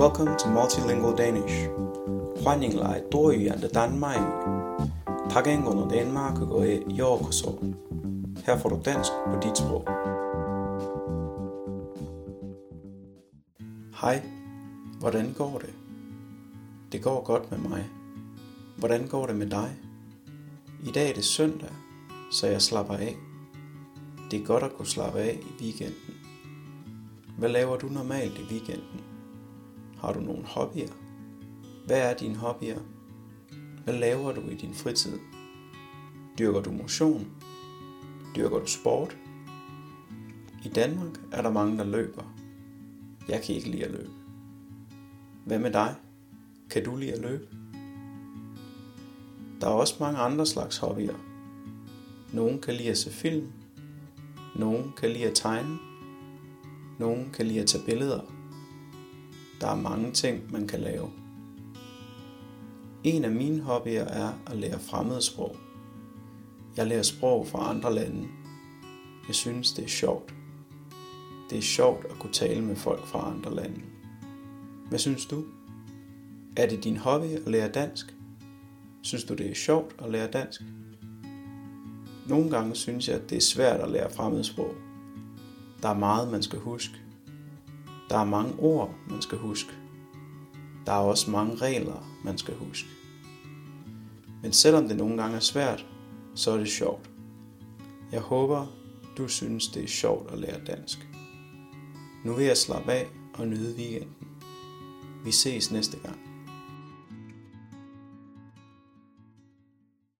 Welcome to Multilingual Danish. 欢迎来多语言的丹麦语。多言語のデンマーク語へようこそ。Her får du dansk på dit sprog. Hej, hvordan går det? Det går godt med mig. Hvordan går det med dig? I dag er det søndag, så jeg slapper af. Det er godt at kunne slappe af i weekenden. Hvad laver du normalt i weekenden? Har du nogle hobbyer? Hvad er dine hobbyer? Hvad laver du i din fritid? Dyrker du motion? Dyrker du sport? I Danmark er der mange, der løber. Jeg kan ikke lide at løbe. Hvad med dig? Kan du lide at løbe? Der er også mange andre slags hobbyer. Nogle kan lide at se film. Nogle kan lide at tegne. Nogle kan lide at tage billeder. Der er mange ting, man kan lave. En af mine hobbyer er at lære fremmedsprog. Jeg lærer sprog fra andre lande. Jeg synes, det er sjovt. Det er sjovt at kunne tale med folk fra andre lande. Hvad synes du? Er det din hobby at lære dansk? Synes du, det er sjovt at lære dansk? Nogle gange synes jeg, at det er svært at lære fremmedsprog. Der er meget, man skal huske. Der er mange ord, man skal huske. Der er også mange regler, man skal huske. Men selvom det nogle gange er svært, så er det sjovt. Jeg håber, du synes, det er sjovt at lære dansk. Nu vil jeg slappe af og nyde weekenden. Vi ses næste gang.